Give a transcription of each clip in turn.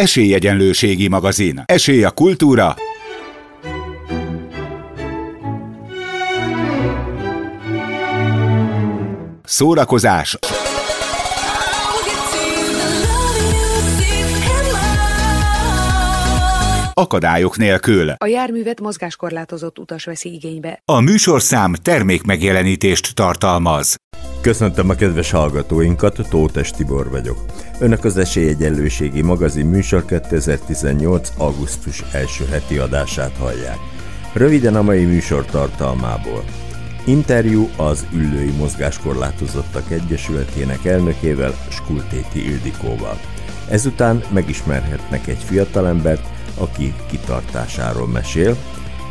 Esélyegyenlőségi magazin. Esély a kultúra. Szórakozás. akadályok nélkül. A járművet mozgáskorlátozott utas veszi igénybe. A műsorszám termékmegjelenítést tartalmaz. Köszöntöm a kedves hallgatóinkat, Tótes Tibor vagyok. Önök az Esélyegyenlőségi magazin műsor 2018. augusztus első heti adását hallják. Röviden a mai műsor tartalmából. Interjú az Üllői Mozgáskorlátozottak Egyesületének elnökével, Skultéti Ildikóval. Ezután megismerhetnek egy fiatalembert, aki kitartásáról mesél,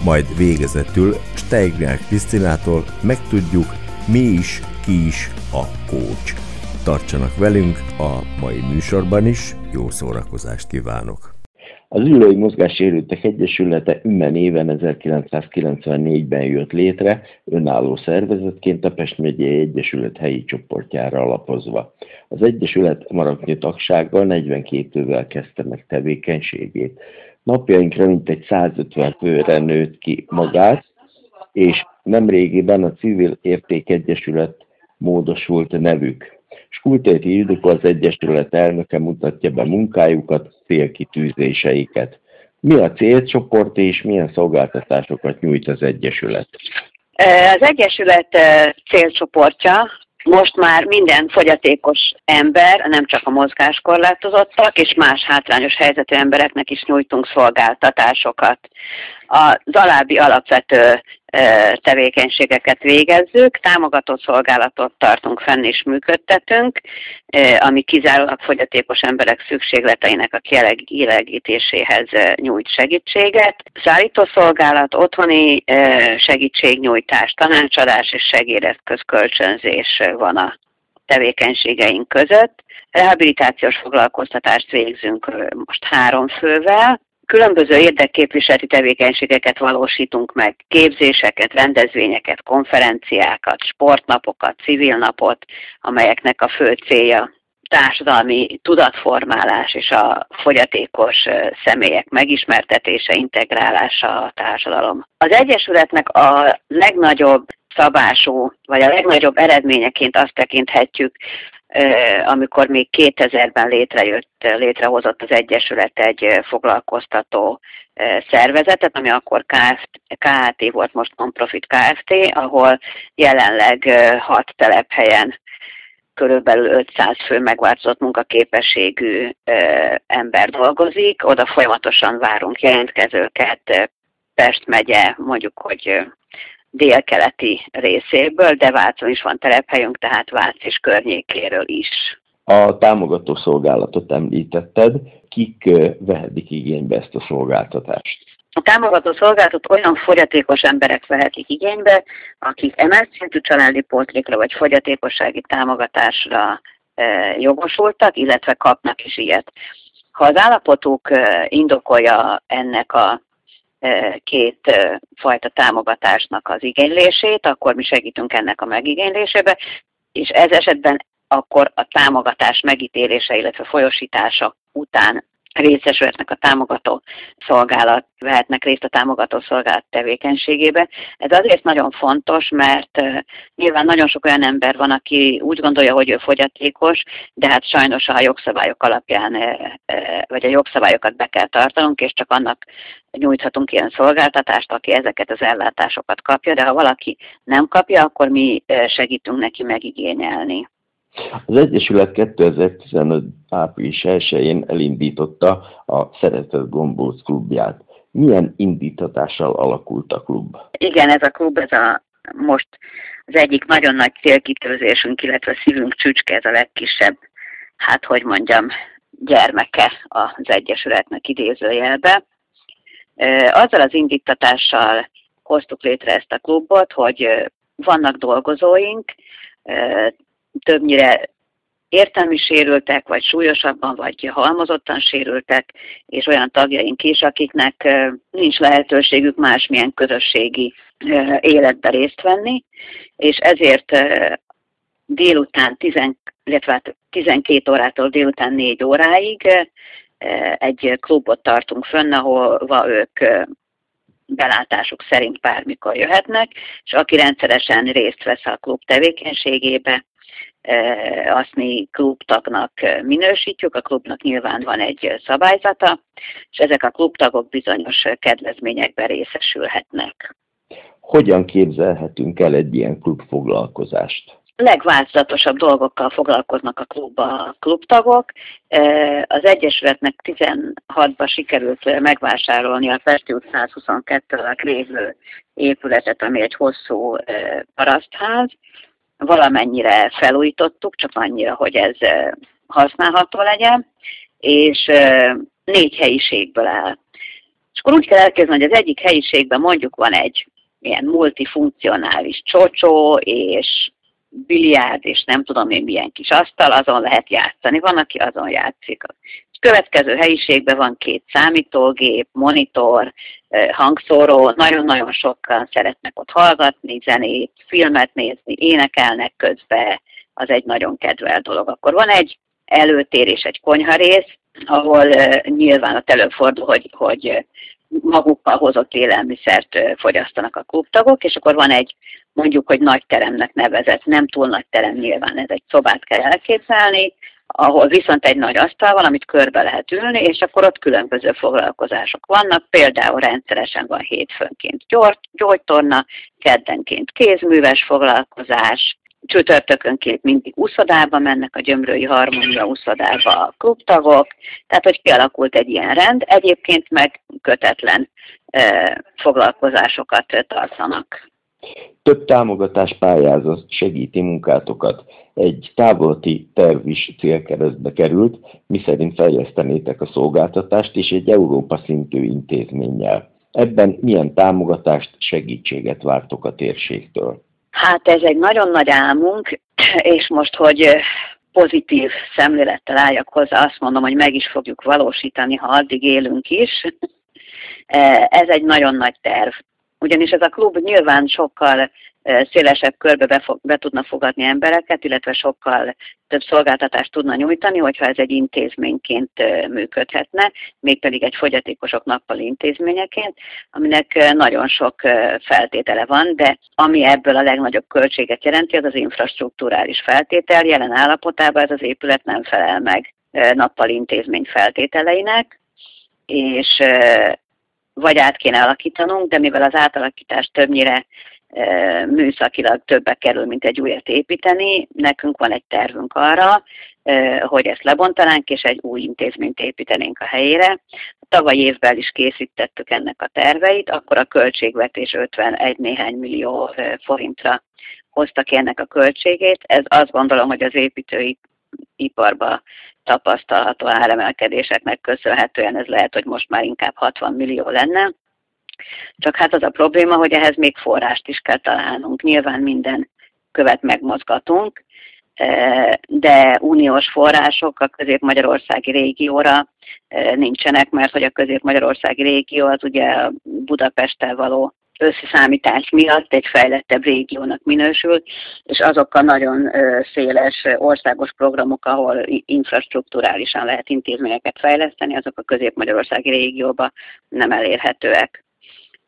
majd végezetül Steigner Krisztinától megtudjuk, mi is, ki is a kócs. Tartsanak velünk a mai műsorban is, jó szórakozást kívánok! Az Ülői Mozgássérültek Egyesülete innen éven 1994-ben jött létre, önálló szervezetként a Pest megyei Egyesület helyi csoportjára alapozva. Az Egyesület maradni tagsággal 42 évvel kezdte meg tevékenységét. Napjainkra mintegy 150 főre nőtt ki magát, és nemrégiben a Civil Értékegyesület módosult nevük. Skultéti Ildikó az Egyesület elnöke mutatja be munkájukat, célkitűzéseiket. Mi a célcsoport és milyen szolgáltatásokat nyújt az Egyesület? Az Egyesület célcsoportja most már minden fogyatékos ember, nem csak a mozgáskorlátozottak, és más hátrányos helyzetű embereknek is nyújtunk szolgáltatásokat. Az alábbi alapvető tevékenységeket végezzük, támogató szolgálatot tartunk fenn és működtetünk, ami kizárólag fogyatékos emberek szükségleteinek a kielegítéséhez nyújt segítséget. Szállítószolgálat, otthoni segítségnyújtás, tanácsadás és segédeszköz kölcsönzés van a tevékenységeink között. Rehabilitációs foglalkoztatást végzünk most három fővel, Különböző érdekképviseleti tevékenységeket valósítunk meg, képzéseket, rendezvényeket, konferenciákat, sportnapokat, civil napot, amelyeknek a fő célja társadalmi tudatformálás és a fogyatékos személyek megismertetése, integrálása a társadalom. Az Egyesületnek a legnagyobb szabású, vagy a legnagyobb eredményeként azt tekinthetjük, amikor még 2000-ben létrejött, létrehozott az Egyesület egy foglalkoztató szervezetet, ami akkor KFT, KFT volt, most Nonprofit Kft., ahol jelenleg hat telephelyen körülbelül 500 fő megváltozott munkaképességű ember dolgozik. Oda folyamatosan várunk jelentkezőket, Pest megye, mondjuk, hogy délkeleti részéből, de Vácon is van telephelyünk, tehát Vác és környékéről is. A támogató szolgálatot említetted, kik vehetik igénybe ezt a szolgáltatást? A támogató szolgálatot olyan fogyatékos emberek vehetik igénybe, akik emelt szintű családi pótlékra vagy fogyatékossági támogatásra jogosultak, illetve kapnak is ilyet. Ha az állapotuk indokolja ennek a két fajta támogatásnak az igénylését, akkor mi segítünk ennek a megigénylésébe, és ez esetben akkor a támogatás megítélése, illetve folyosítása után részesülhetnek a támogató szolgálat, vehetnek részt a támogató szolgálat tevékenységébe. Ez azért nagyon fontos, mert nyilván nagyon sok olyan ember van, aki úgy gondolja, hogy ő fogyatékos, de hát sajnos a jogszabályok alapján, vagy a jogszabályokat be kell tartanunk, és csak annak nyújthatunk ilyen szolgáltatást, aki ezeket az ellátásokat kapja, de ha valaki nem kapja, akkor mi segítünk neki megigényelni. Az Egyesület 2015. április 1-én elindította a Szeretett Gombóc klubját. Milyen indítatással alakult a klub? Igen, ez a klub, ez a most az egyik nagyon nagy célkitőzésünk, illetve szívünk csücske, ez a legkisebb, hát hogy mondjam, gyermeke az Egyesületnek idézőjelbe. Azzal az indítatással hoztuk létre ezt a klubot, hogy vannak dolgozóink, többnyire értelmi sérültek, vagy súlyosabban, vagy halmozottan sérültek, és olyan tagjaink is, akiknek nincs lehetőségük másmilyen közösségi életbe részt venni, és ezért délután 10, illetve 12 hát órától délután 4 óráig egy klubot tartunk fönn, ahova ők belátásuk szerint bármikor jöhetnek, és aki rendszeresen részt vesz a klub tevékenységébe, azt mi klubtagnak minősítjük, a klubnak nyilván van egy szabályzata, és ezek a klubtagok bizonyos kedvezményekben részesülhetnek. Hogyan képzelhetünk el egy ilyen klubfoglalkozást? legváltozatosabb dolgokkal foglalkoznak a klubba a klubtagok. Az Egyesületnek 16-ban sikerült megvásárolni a Pesti út 122 alatt lévő épületet, ami egy hosszú parasztház. Valamennyire felújítottuk, csak annyira, hogy ez használható legyen, és négy helyiségből áll. És akkor úgy kell elkezdeni, hogy az egyik helyiségben mondjuk van egy ilyen multifunkcionális csocsó, és biliárd, és nem tudom én milyen kis asztal, azon lehet játszani. Van, aki azon játszik. Következő helyiségben van két számítógép, monitor, hangszóró, nagyon-nagyon sokan szeretnek ott hallgatni, zenét, filmet nézni, énekelnek közben, az egy nagyon kedvel dolog. Akkor van egy előtér és egy konyharész, ahol nyilván a előfordul, hogy, hogy magukkal hozott élelmiszert fogyasztanak a klubtagok, és akkor van egy mondjuk, hogy nagy teremnek nevezett, nem túl nagy terem nyilván, ez egy szobát kell elképzelni, ahol viszont egy nagy asztal van, amit körbe lehet ülni, és akkor ott különböző foglalkozások vannak, például rendszeresen van hétfőnként gyógytorna, keddenként kézműves foglalkozás, csütörtökönként mindig úszodába mennek a gyömrői harmónia úszodába a klubtagok, tehát hogy kialakult egy ilyen rend, egyébként meg kötetlen e, foglalkozásokat tartanak. Több támogatás pályázat segíti munkátokat. Egy távolati terv is célkeresztbe került, miszerint fejlesztenétek a szolgáltatást és egy Európa szintű intézménnyel. Ebben milyen támogatást, segítséget vártok a térségtől? Hát ez egy nagyon nagy álmunk, és most, hogy pozitív szemlélettel álljak hozzá, azt mondom, hogy meg is fogjuk valósítani, ha addig élünk is. Ez egy nagyon nagy terv. Ugyanis ez a klub nyilván sokkal szélesebb körbe be, be tudna fogadni embereket, illetve sokkal több szolgáltatást tudna nyújtani, hogyha ez egy intézményként működhetne, mégpedig egy fogyatékosok nappali intézményeként, aminek nagyon sok feltétele van, de ami ebből a legnagyobb költséget jelenti, az az infrastruktúrális feltétel. Jelen állapotában ez az épület nem felel meg nappali intézmény feltételeinek, és vagy át kéne alakítanunk, de mivel az átalakítás többnyire műszakilag többe kerül, mint egy újat építeni. Nekünk van egy tervünk arra, hogy ezt lebontanánk, és egy új intézményt építenénk a helyére. Tavaly évben is készítettük ennek a terveit, akkor a költségvetés 51 néhány millió forintra hozta ki ennek a költségét. Ez azt gondolom, hogy az építői iparba tapasztalható áremelkedéseknek köszönhetően ez lehet, hogy most már inkább 60 millió lenne. Csak hát az a probléma, hogy ehhez még forrást is kell találnunk. Nyilván minden követ megmozgatunk, e, de uniós források a közép-magyarországi régióra e, nincsenek, mert hogy a közép-magyarországi régió az ugye Budapesttel való összeszámítás miatt egy fejlettebb régiónak minősül, és azok a nagyon széles országos programok, ahol infrastruktúrálisan lehet intézményeket fejleszteni, azok a közép-magyarországi régióban nem elérhetőek.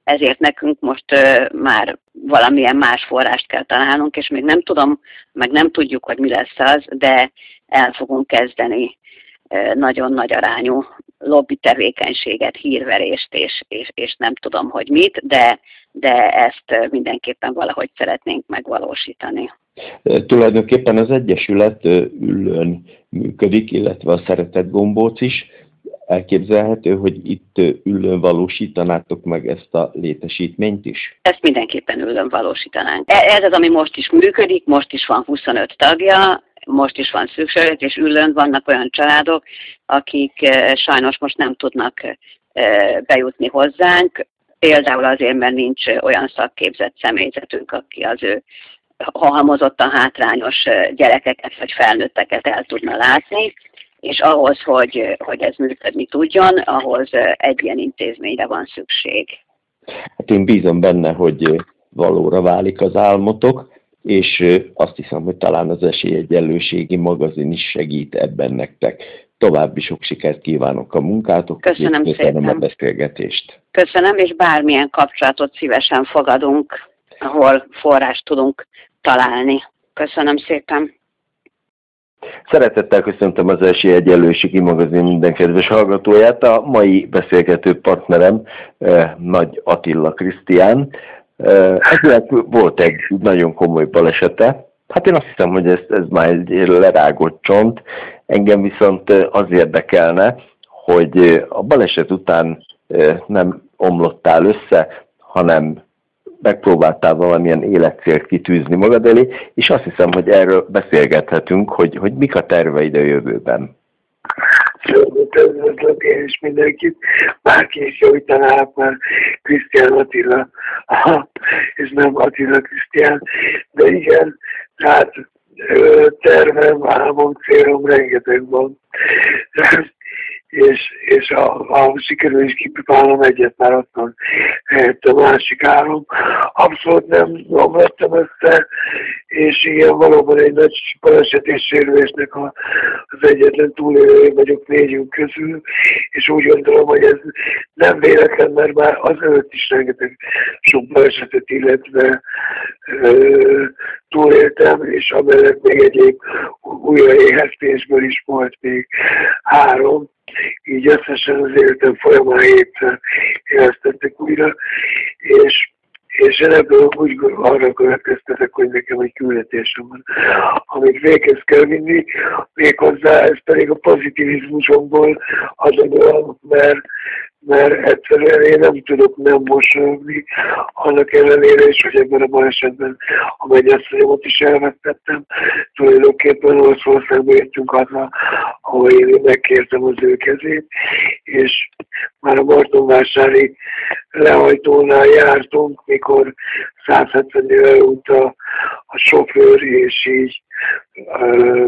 Ezért nekünk most már valamilyen más forrást kell találnunk, és még nem tudom, meg nem tudjuk, hogy mi lesz az, de el fogunk kezdeni nagyon nagy arányú lobby tevékenységet, hírverést, és, és, és nem tudom, hogy mit, de, de ezt mindenképpen valahogy szeretnénk megvalósítani. Tulajdonképpen az Egyesület ülön működik, illetve a Szeretett Gombóc is elképzelhető, hogy itt ülön valósítanátok meg ezt a létesítményt is? Ezt mindenképpen ülön valósítanánk. E, ez az, ami most is működik, most is van 25 tagja, most is van szükség, és ülön vannak olyan családok, akik sajnos most nem tudnak bejutni hozzánk, például azért, mert nincs olyan szakképzett személyzetünk, aki az ő halmozottan hátrányos gyerekeket vagy felnőtteket el tudna látni és ahhoz, hogy, hogy ez működni tudjon, ahhoz egy ilyen intézményre van szükség. Hát én bízom benne, hogy valóra válik az álmotok, és azt hiszem, hogy talán az esélyegyenlőségi magazin is segít ebben nektek. További sok sikert kívánok a munkátok. Köszönöm szépen. a beszélgetést. Köszönöm, és bármilyen kapcsolatot szívesen fogadunk, ahol forrást tudunk találni. Köszönöm szépen. Szeretettel köszöntöm az Esi Egyenlőségi Magazin minden kedves hallgatóját. A mai beszélgető partnerem Nagy Attila Krisztián. Eh, Akinek volt egy nagyon komoly balesete. Hát én azt hiszem, hogy ez, ez már egy lerágott csont. Engem viszont eh, az érdekelne, hogy eh, a baleset után nem omlottál össze, hanem megpróbáltál valamilyen életcélt kitűzni magad elé, és azt hiszem, hogy erről beszélgethetünk, hogy, hogy mik a terveid a jövőben. Üdvözlök én is mindenkit, bárki is javítaná, már Krisztián Attila, és nem Attila Krisztián, de igen, tehát tervem, álmom, célom rengeteg van és, és a, a sikerül is kipipálnom egyet, már ott van helyett a másik álom. Abszolút nem omlottam össze, és igen, valóban egy nagy baleset és sérülésnek a, az egyetlen túlélője vagyok négyünk közül, és úgy gondolom, hogy ez nem véletlen, mert már az előtt is rengeteg sok balesetet, illetve ö, túléltem, és amellett még egyéb újraéheztésből is volt még három, így összesen az életem folyamán hétszer élesztettek újra, és és én ebből úgy arra következtetek, hogy nekem egy küldetésem van, amit véghez kell vinni, méghozzá ez pedig a pozitivizmusomból adódóan, mert mert egyszerűen én nem tudok nem mosolyogni, annak ellenére is, hogy ebben a balesetben a mennyasszonyomat is elvettettem. Tulajdonképpen Oroszországba jöttünk haza, ahol én megkértem az ő kezét, és már a Martonvásári lehajtónál jártunk, mikor 170 út a, a sofőr, és így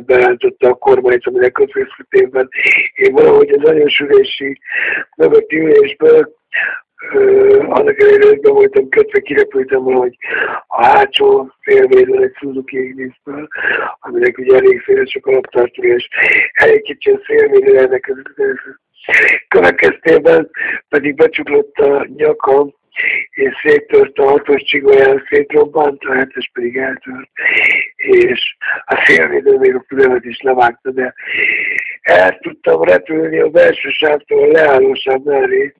beállította a kormányt, aminek közvészítében én valahogy az anyósülési mögötti ülésből annak ellenére, hogy be voltam kötve, kirepültem valahogy a hátsó félvédőn egy Suzuki Ignisből, aminek ugye elég széles a kalaptartó, és elég kicsi a szélvédő ennek következtében pedig becsuklott a nyakam, és széttört a hatos csigolyán, szétrobbant, a hetes pedig eltört, és a szélvédő még a fülemet is levágta, de el tudtam repülni a belső sávtól a leállósáv mellé,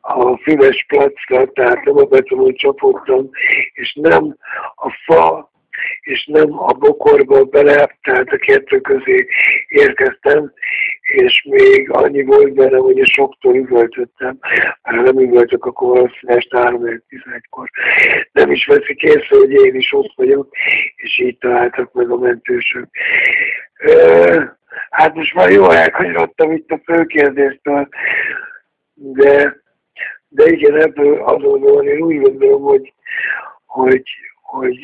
a füves placra, tehát nem a betonon csapottam, és nem a fa és nem a bokorba bele, tehát a kettő közé érkeztem, és még annyi volt benne, hogy a soktól üvöltöttem, mert nem üvöltök, akkor valószínűleg este 3-11-kor nem is veszik észre, hogy én is ott vagyok, és így találtak meg a mentősök. Hát most már jól elkanyarodtam itt a főkérdéstől, de, de igen, ebből azonnal én úgy gondolom, hogy, hogy, hogy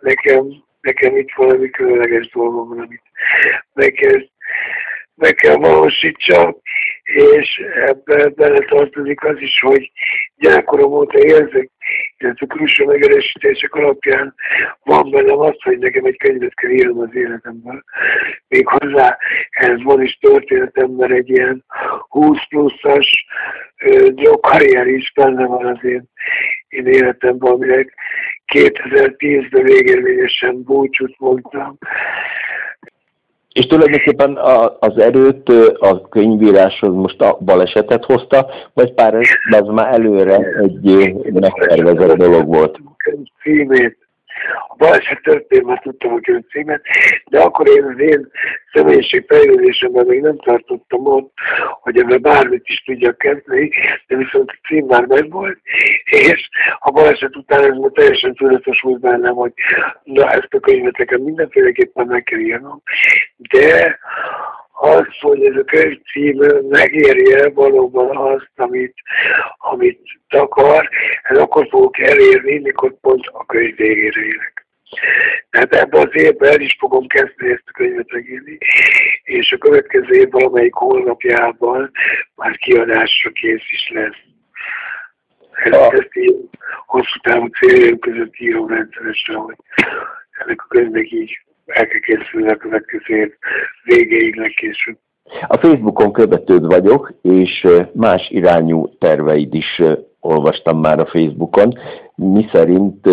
nekem, nekem itt valami különleges dolgom van, amit meg kell, meg kell valósítsam, és ebbe bele tartozik az is, hogy gyerekkorom óta érzek, illetve külső megerősítések alapján van bennem az, hogy nekem egy könyvet kell írnom az életemből. Még hozzá ez van is történetem, mert egy ilyen 20 pluszas drogkarrier is benne van az én, én életemben, aminek 2010-ben végérvényesen búcsút mondtam. És tulajdonképpen az erőt a könyvíráshoz most a balesetet hozta, vagy pár ez már előre egy megtervezett dolog volt? Címét a baleset történt, már tudtam a könyv címet, de akkor én az én személyiség fejlődésemben még nem tartottam ott, hogy ebben bármit is tudjak kezdeni, de viszont a cím már megvolt, és a baleset után ez már teljesen tudatos volt bennem, hogy na ezt a könyvet nekem mindenféleképpen meg kell írnom, de az, hogy ez a könyv cím megérje valóban azt, amit, amit takar, ez akkor fogok elérni, mikor pont a könyv végére érek. Tehát ebben az évben el is fogom kezdeni ezt a könyvet megírni, és a következő év valamelyik hónapjában már kiadásra kész is lesz. Ezt, ezt így hosszú távú céljaim között írom rendszeresen, hogy ennek a könyvnek így el kell készülni a következő év végéig legkésőbb. A Facebookon követőd vagyok, és más irányú terveid is olvastam már a Facebookon, mi szerint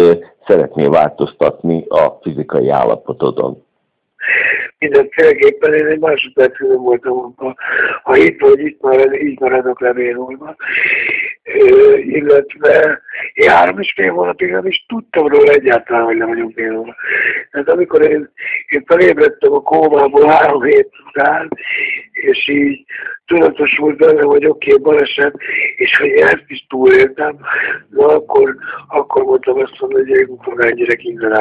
szeretnél változtatni a fizikai állapotodon mindenféleképpen én egy másodpercig nem voltam a, ha itt vagy itt már, így maradok lebénulva. illetve én három és fél hónapig nem is tudtam róla egyáltalán, hogy nem vagyok bénulva. Tehát amikor én, én felébredtem a kómából három hét után, és így tudatosult benne, hogy oké, okay, baleset, és hogy ezt is túléltem, na akkor, akkor mondtam azt mondani, hogy egy fogán gyerek innen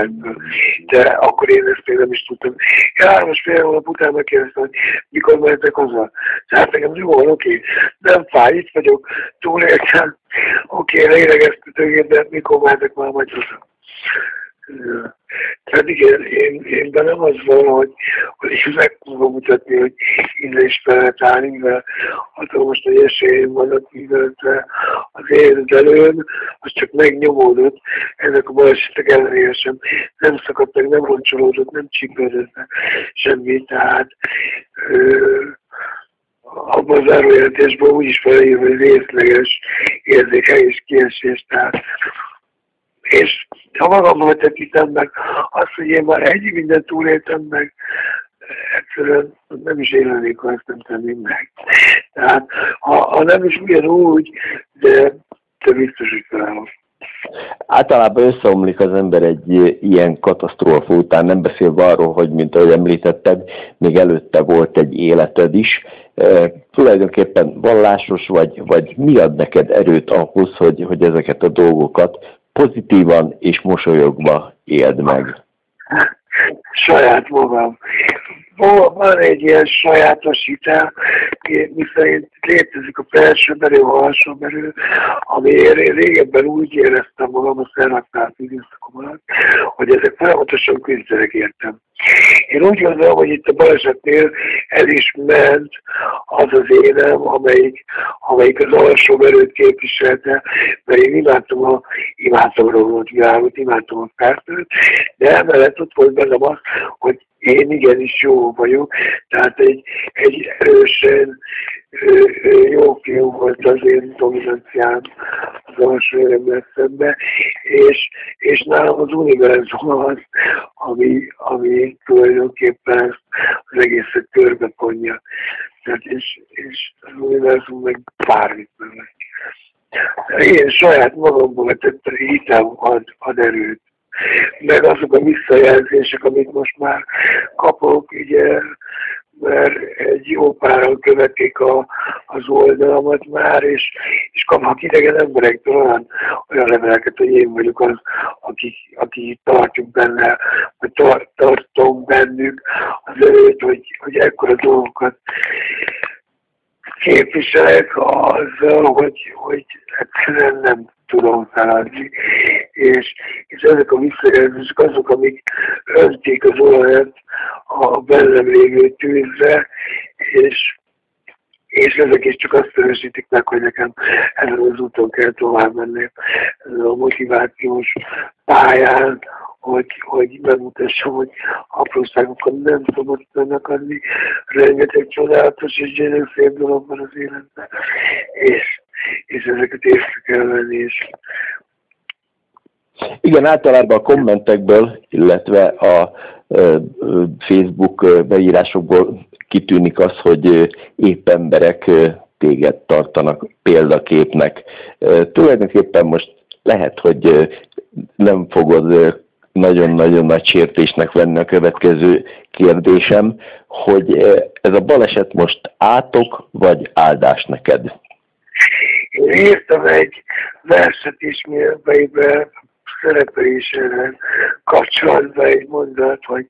De akkor én ezt még is tudtam. Én három és fél hónap után megkérdeztem, hogy mikor mehetek haza. Tehát nekem jó oké, okay. nem fáj, itt vagyok, túléltem, oké, okay, lélegeztetőgép, de mikor mehetek már majd haza. Tehát igen, én, én bennem az van, hogy, hogy meg tudom mutatni, hogy innen is fel lehet állni, mivel hatalmas nagy esélyem vannak, mivel az én előn, az csak megnyomódott, ennek a balesetek ellenére sem nem szakadt meg, nem roncsolódott, nem csípődött semmi, tehát ö, abban a zárójelentésben úgy is felír, hogy részleges érzékelés kiesés, tehát és ha magammal tekintem meg azt, hogy én már egy mindent túléltem meg, egyszerűen nem is élnék, ha ezt nem tenném meg. Tehát, ha, ha nem is ugyanúgy, de, de biztos, hogy találom. Általában összeomlik az ember egy ilyen katasztrófa után, nem beszélve arról, hogy, mint ahogy említetted, még előtte volt egy életed is. E, tulajdonképpen vallásos vagy, vagy mi ad neked erőt ahhoz, hogy, hogy ezeket a dolgokat pozitívan és mosolyogva éld meg? Saját magam. Van egy ilyen sajátos hitel, miszerint létezik a felső berő, a alsó berő, ami én régebben úgy éreztem magam a szerhatnált időszakom alatt, hogy ezek folyamatosan küzdenek értem. Én úgy gondolom, hogy itt a balesetnél el is ment az az énem, amelyik, amelyik az alsó erőt képviselte, mert én imádtam a, imádtam a romlott világot, imádtam a fertőt, de emellett ott volt bennem az, hogy én igenis jó vagyok, tehát egy, egy erősen jó fiú volt az én dominanciám az alsó szembe, és, és nálam az univerzum az, ami, ami tulajdonképpen az egészet körbeponja. Tehát és, és az univerzum meg bármit meg. Én saját magamból tettem hitem ad, ad erőt meg azok a visszajelzések, amit most már kapok, ugye, mert egy jó páran követik a, az oldalamat már, és, és kapnak idegen emberektől olyan, olyan leveleket, hogy én vagyok az, aki, aki tartjuk benne, vagy tar, tartom bennük az erőt, hogy, hogy ekkora dolgokat képviselek azzal, hogy, hogy egyszerűen nem tudom feladni. És, és ezek a visszajelzések azok, amik öntik az olajat a bennem lévő tűzre, és, és ezek is csak azt erősítik meg, hogy nekem ezen az úton kell tovább menni, ezen a motivációs pályán, hogy, hogy megmutassam, hogy apróságokat nem szabad adni, rengeteg csodálatos és gyönyörű szép dolog van az életben, és, és ezeket észre kell venni, és igen, általában a kommentekből, illetve a Facebook beírásokból kitűnik az, hogy épp emberek téged tartanak példaképnek. Tulajdonképpen most lehet, hogy nem fogod nagyon-nagyon nagy sértésnek venni a következő kérdésem, hogy ez a baleset most átok, vagy áldás neked? Én írtam egy verset is, melyben szerepelésére kapcsolatban egy mondat, hogy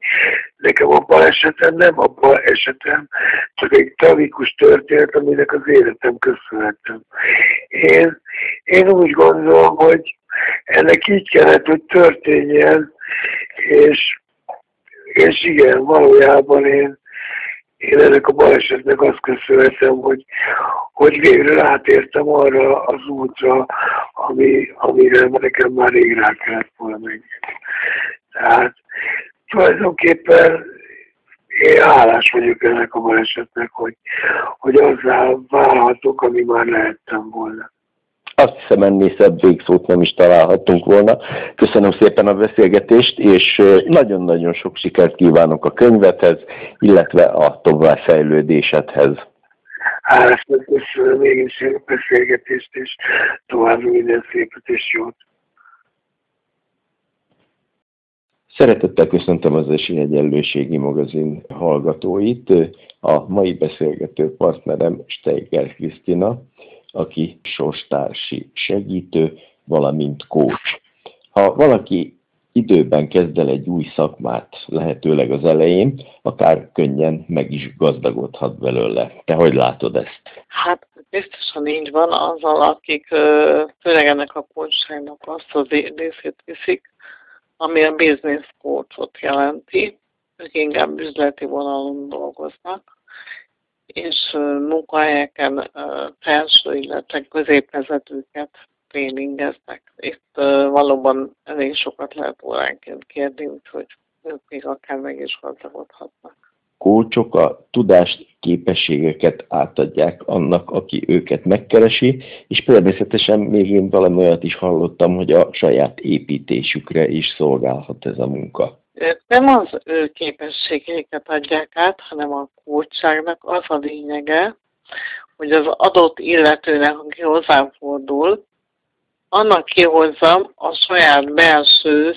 nekem a balesetem nem a balesetem, csak egy tragikus történet, aminek az életem köszönhetem. Én, én úgy gondolom, hogy ennek így kellett, hogy történjen, és, és igen, valójában én, én ennek a balesetnek azt köszönhetem, hogy, hogy végre rátértem arra az útra, ami, amire nekem már rég rá kellett volna menni. Tehát tulajdonképpen én hálás vagyok ennek a balesetnek, hogy, hogy azzá válhatok, ami már lehettem volna. Azt hiszem ennél szebb végszót nem is találhattunk volna. Köszönöm szépen a beszélgetést, és nagyon-nagyon sok sikert kívánok a könyvethez, illetve a továbbfejlődésedhez. Hálás köszönöm még is a beszélgetést, és további minden szépet és jót. Szeretettel köszöntöm az Esélyegyenlőségi magazin hallgatóit. A mai beszélgető partnerem Steiger Krisztina, aki sorstársi segítő, valamint coach. Ha valaki időben kezd el egy új szakmát, lehetőleg az elején, akár könnyen meg is gazdagodhat belőle. Te hogy látod ezt? Hát biztosan így van azzal, akik főleg ennek a kulcsságnak azt az részét viszik, ami a business coachot jelenti. Ők inkább üzleti vonalon dolgoznak, és munkahelyeken felső, illetve középvezetőket tréningeznek. Itt valóban elég sokat lehet óránként kérni, úgyhogy ők még akár meg is gazdagodhatnak. Kócsok a tudást, képességeket átadják annak, aki őket megkeresi, és természetesen még én valami olyat is hallottam, hogy a saját építésükre is szolgálhat ez a munka. Nem az ő képességeiket adják át, hanem a kulcságnak az a lényege, hogy az adott illetőnek, aki hozzám fordul, annak kihozzam a saját belső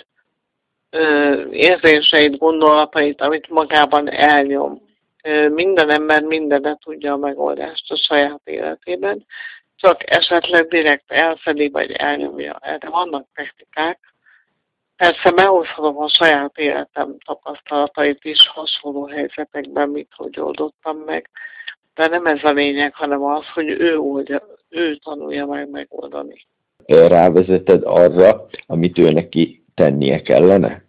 ö, érzéseit, gondolatait, amit magában elnyom. Ö, minden ember mindenre tudja a megoldást a saját életében, csak esetleg direkt elfedi vagy elnyomja. Erre vannak technikák, Persze behozhatom a saját életem tapasztalatait is hasonló helyzetekben, mit hogy oldottam meg, de nem ez a lényeg, hanem az, hogy ő oldja, ő tanulja meg megoldani. Rávezeted arra, amit ő neki tennie kellene?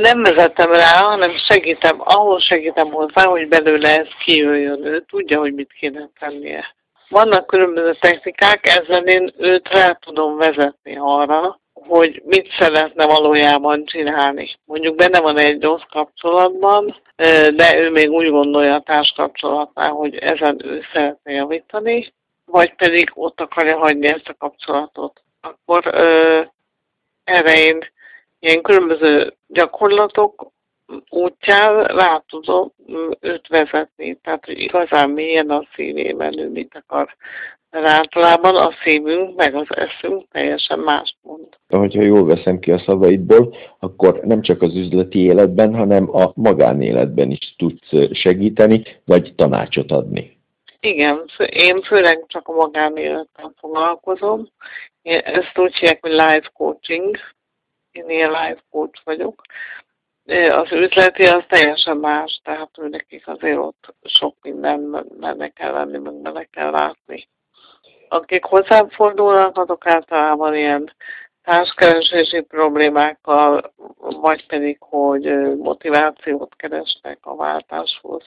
Nem vezetem rá, hanem segítem, ahol segítem hozzá, hogy belőle ez kijöjjön. Ő tudja, hogy mit kéne tennie. Vannak különböző technikák, ezzel én őt rá tudom vezetni arra, hogy mit szeretne valójában csinálni. Mondjuk benne van egy rossz kapcsolatban, de ő még úgy gondolja a társkapcsolatnál, hogy ezen ő szeretne javítani, vagy pedig ott akarja hagyni ezt a kapcsolatot. Akkor ö, erre én ilyen különböző gyakorlatok útján rá tudom őt vezetni. Tehát, hogy igazán milyen a szívében ő mit akar mert általában a szívünk meg az eszünk teljesen más mond. Hogyha jól veszem ki a szavaidból, akkor nem csak az üzleti életben, hanem a magánéletben is tudsz segíteni, vagy tanácsot adni. Igen, én főleg csak a magánéletben foglalkozom. Én ezt úgy hívják, hogy life coaching. Én ilyen life coach vagyok. Az üzleti az teljesen más, tehát ő nekik azért ott sok minden benne kell lenni, meg benne kell látni akik hozzám fordulnak, azok általában ilyen társkeresési problémákkal, vagy pedig, hogy motivációt keresnek a váltáshoz,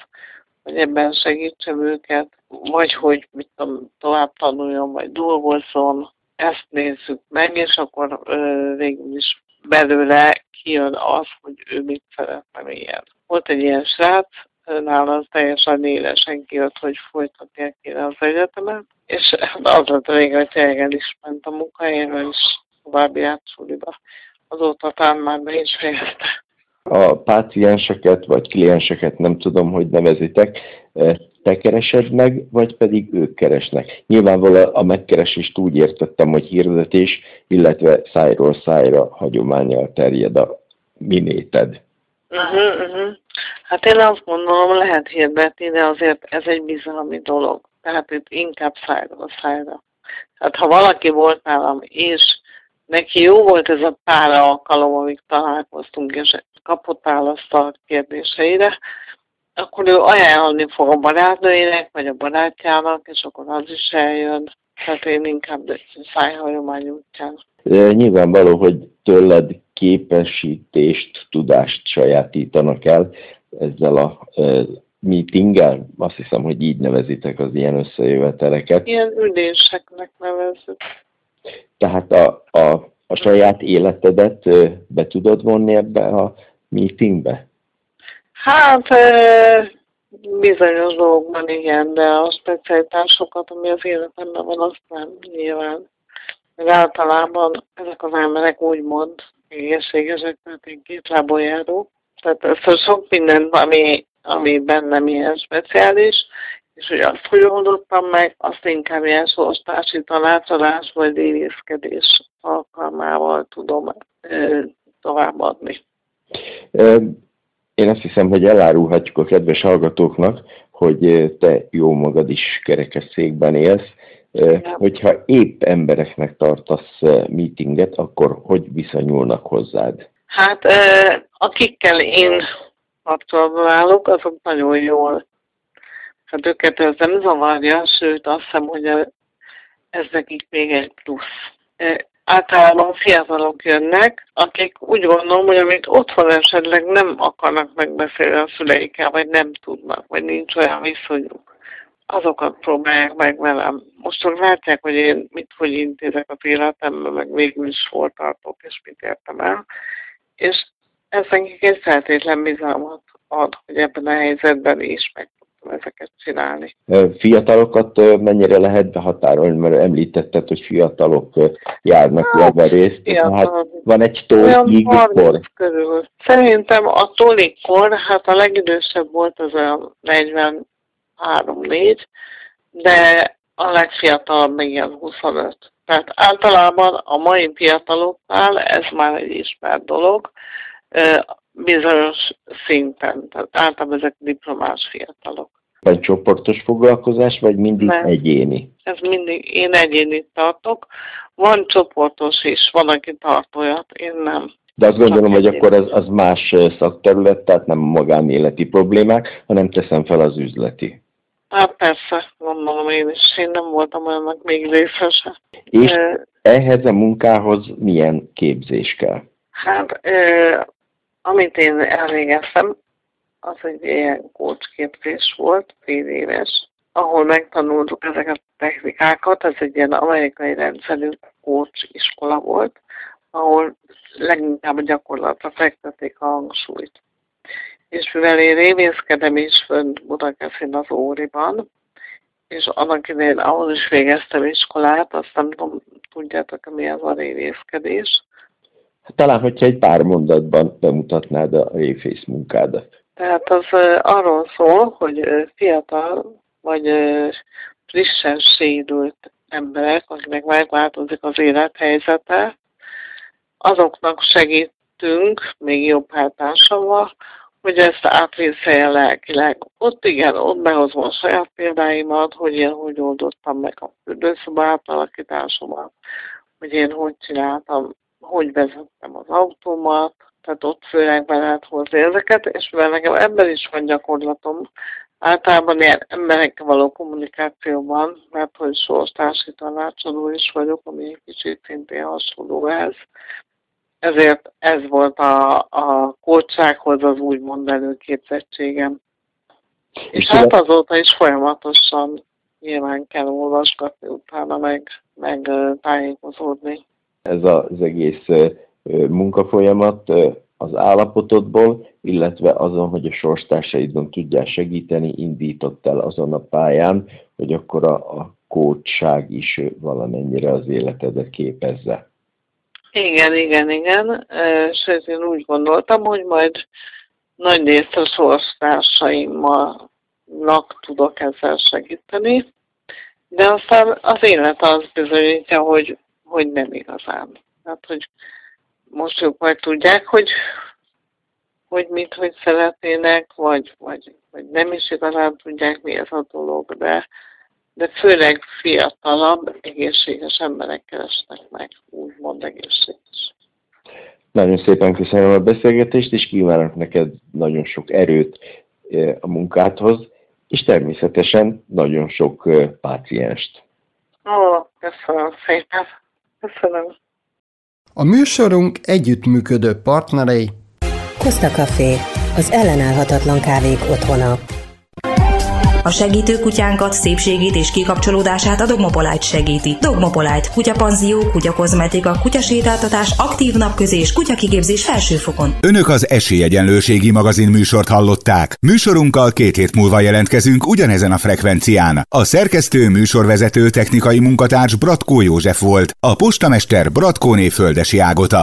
hogy ebben segítsem őket, vagy hogy mit tudom, tovább tanuljon, vagy dolgozzon. Ezt nézzük meg, és akkor ö, végül is belőle kijön az, hogy ő mit szeretne ilyen. Volt egy ilyen srác, nála az teljesen élesen kijött, hogy folytatnia kéne az egyetemet, és az lett a vége, hogy tényleg is ment a munkahelyéről, és további játszóliba. Azóta talán már be is fejezte. A pácienseket vagy klienseket nem tudom, hogy nevezitek, e, te keresed meg, vagy pedig ők keresnek. Nyilvánvalóan a megkeresést úgy értettem, hogy hirdetés, illetve szájról szájra hagyományjal terjed a minéted. Uh-huh, uh-huh. Hát én azt gondolom, lehet hirdetni, de azért ez egy bizalmi dolog. Tehát itt inkább szájról szájra. Tehát ha valaki volt nálam, és neki jó volt ez a pár alkalom, amíg találkoztunk, és kapott választ a kérdéseire, akkor ő ajánlani fog a barátnőjének, vagy a barátjának, és akkor az is eljön. Tehát én inkább szájhagyomány útján. Nyilvánvaló, hogy tőled képesítést, tudást sajátítanak el ezzel a meetinggel, azt hiszem, hogy így nevezitek az ilyen összejöveteleket. Ilyen üléseknek nevezzük. Tehát a, a, a saját életedet be tudod vonni ebbe a meetingbe? Hát bizonyos dolgokban igen, de a specialitásokat, ami az életemben van, azt nem nyilván. Meg általában ezek az emberek úgymond egészségesek, tehát én két lábon járó. Tehát sok mindent, ami, ami bennem ilyen speciális, és hogy azt hogy oldottam meg, azt inkább ilyen sorstársi tanácsadás vagy délészkedés alkalmával tudom továbbadni. Én azt hiszem, hogy elárulhatjuk a kedves hallgatóknak, hogy te jó magad is kerekesszékben élsz. Hogyha épp embereknek tartasz meetinget, akkor hogy viszonyulnak hozzád? Hát akikkel én kapcsolatban állok, azok nagyon jól. Hát őket ez nem zavarja, sőt azt hiszem, hogy ez nekik még egy plusz általában fiatalok jönnek, akik úgy gondolom, hogy amit otthon esetleg nem akarnak megbeszélni a szüleikkel, vagy nem tudnak, vagy nincs olyan viszonyuk, azokat próbálják meg velem. Most csak látják, hogy én mit, hogy intézek az életemben, meg végül is hol tartok, és mit értem el. És ez nekik egy feltétlen bizalmat ad, hogy ebben a helyzetben is meg ezeket csinálni. Fiatalokat mennyire lehet behatárolni, mert említetted, hogy fiatalok járnak hát, részt. Hát van egy tólik kor. Körül. Szerintem a tólik kor, hát a legidősebb volt az a 43-4, de a legfiatalabb még ilyen 25. Tehát általában a mai fiataloknál ez már egy ismert dolog, bizonyos szinten, tehát általában ezek diplomás fiatalok. Vagy csoportos foglalkozás, vagy mindig Nem. egyéni? Ez mindig, én egyéni tartok. Van csoportos is, van, aki tart olyat, én nem. De azt gondolom, hogy akkor az, az más szakterület, tehát nem a magánéleti problémák, hanem teszem fel az üzleti. Hát persze, gondolom én is. Én nem voltam olyannak még részese. És e, ehhez a munkához milyen képzés kell? Hát, e, amit én elvégeztem, az egy ilyen kócsképzés volt, fél éves, ahol megtanultuk ezeket a technikákat, ez egy ilyen amerikai rendszerű kócs iskola volt, ahol leginkább a gyakorlatra fektették a hangsúlyt. És mivel én révészkedem is fönt Budakeszin az Óriban, és annak idején ahol is végeztem iskolát, azt nem tudom, tudjátok, mi az a révészkedés. Hát talán, hogyha egy pár mondatban bemutatnád a révész munkádat. Tehát az arról szól, hogy fiatal vagy frissen sérült emberek, akiknek megváltozik az élethelyzete, azoknak segítünk, még jobb hátásával, hogy ezt átvészelje lelkileg. Ott igen, ott behozom a saját példáimat, hogy én hogy oldottam meg a fürdőszoba átalakításomat, hogy én hogy csináltam, hogy vezettem az autómat, tehát ott főleg be lehet hozni ezeket, és mivel nekem ebben is van gyakorlatom, általában ilyen emberekkel való kommunikációban, mert hogy sorstársi tanácsadó is vagyok, ami egy kicsit szintén hasonló ez, ezért ez volt a, a kócsághoz az úgymond előképzettségem. És, és hát azóta is folyamatosan nyilván kell olvasgatni utána, meg, meg tájékozódni. Ez az egész munkafolyamat az állapotodból, illetve azon, hogy a sorstársaidon tudjál segíteni, indított el azon a pályán, hogy akkor a, a kócság is valamennyire az életedet képezze. Igen, igen, igen. Sőt, én úgy gondoltam, hogy majd nagy részt a sorstársaimnak tudok ezzel segíteni, de aztán az élet az bizonyítja, hogy, hogy nem igazán. Hát, hogy most ők majd tudják, hogy, hogy mit, hogy szeretnének, vagy, vagy, vagy nem is igazán tudják, mi ez a dolog, de, de főleg fiatalabb, egészséges emberek keresnek meg, úgymond egészséges. Nagyon szépen köszönöm a beszélgetést, és kívánok neked nagyon sok erőt e, a munkádhoz, és természetesen nagyon sok e, pácienst. Ó, köszönöm szépen. Köszönöm. A műsorunk együttműködő partnerei Costa Café, az ellenállhatatlan kávék otthona. A segítő kutyánkat, szépségét és kikapcsolódását a Dogmopolite segíti. Dogmopolite, kutyapanzió, kutyakozmetika, kutyasétáltatás, aktív napközés, kutyakigépzés felsőfokon. Önök az Esélyegyenlőségi magazin műsort hallották. Műsorunkkal két hét múlva jelentkezünk ugyanezen a frekvencián. A szerkesztő műsorvezető technikai munkatárs Bratkó József volt, a postamester Bratkóné Földesi Ágota.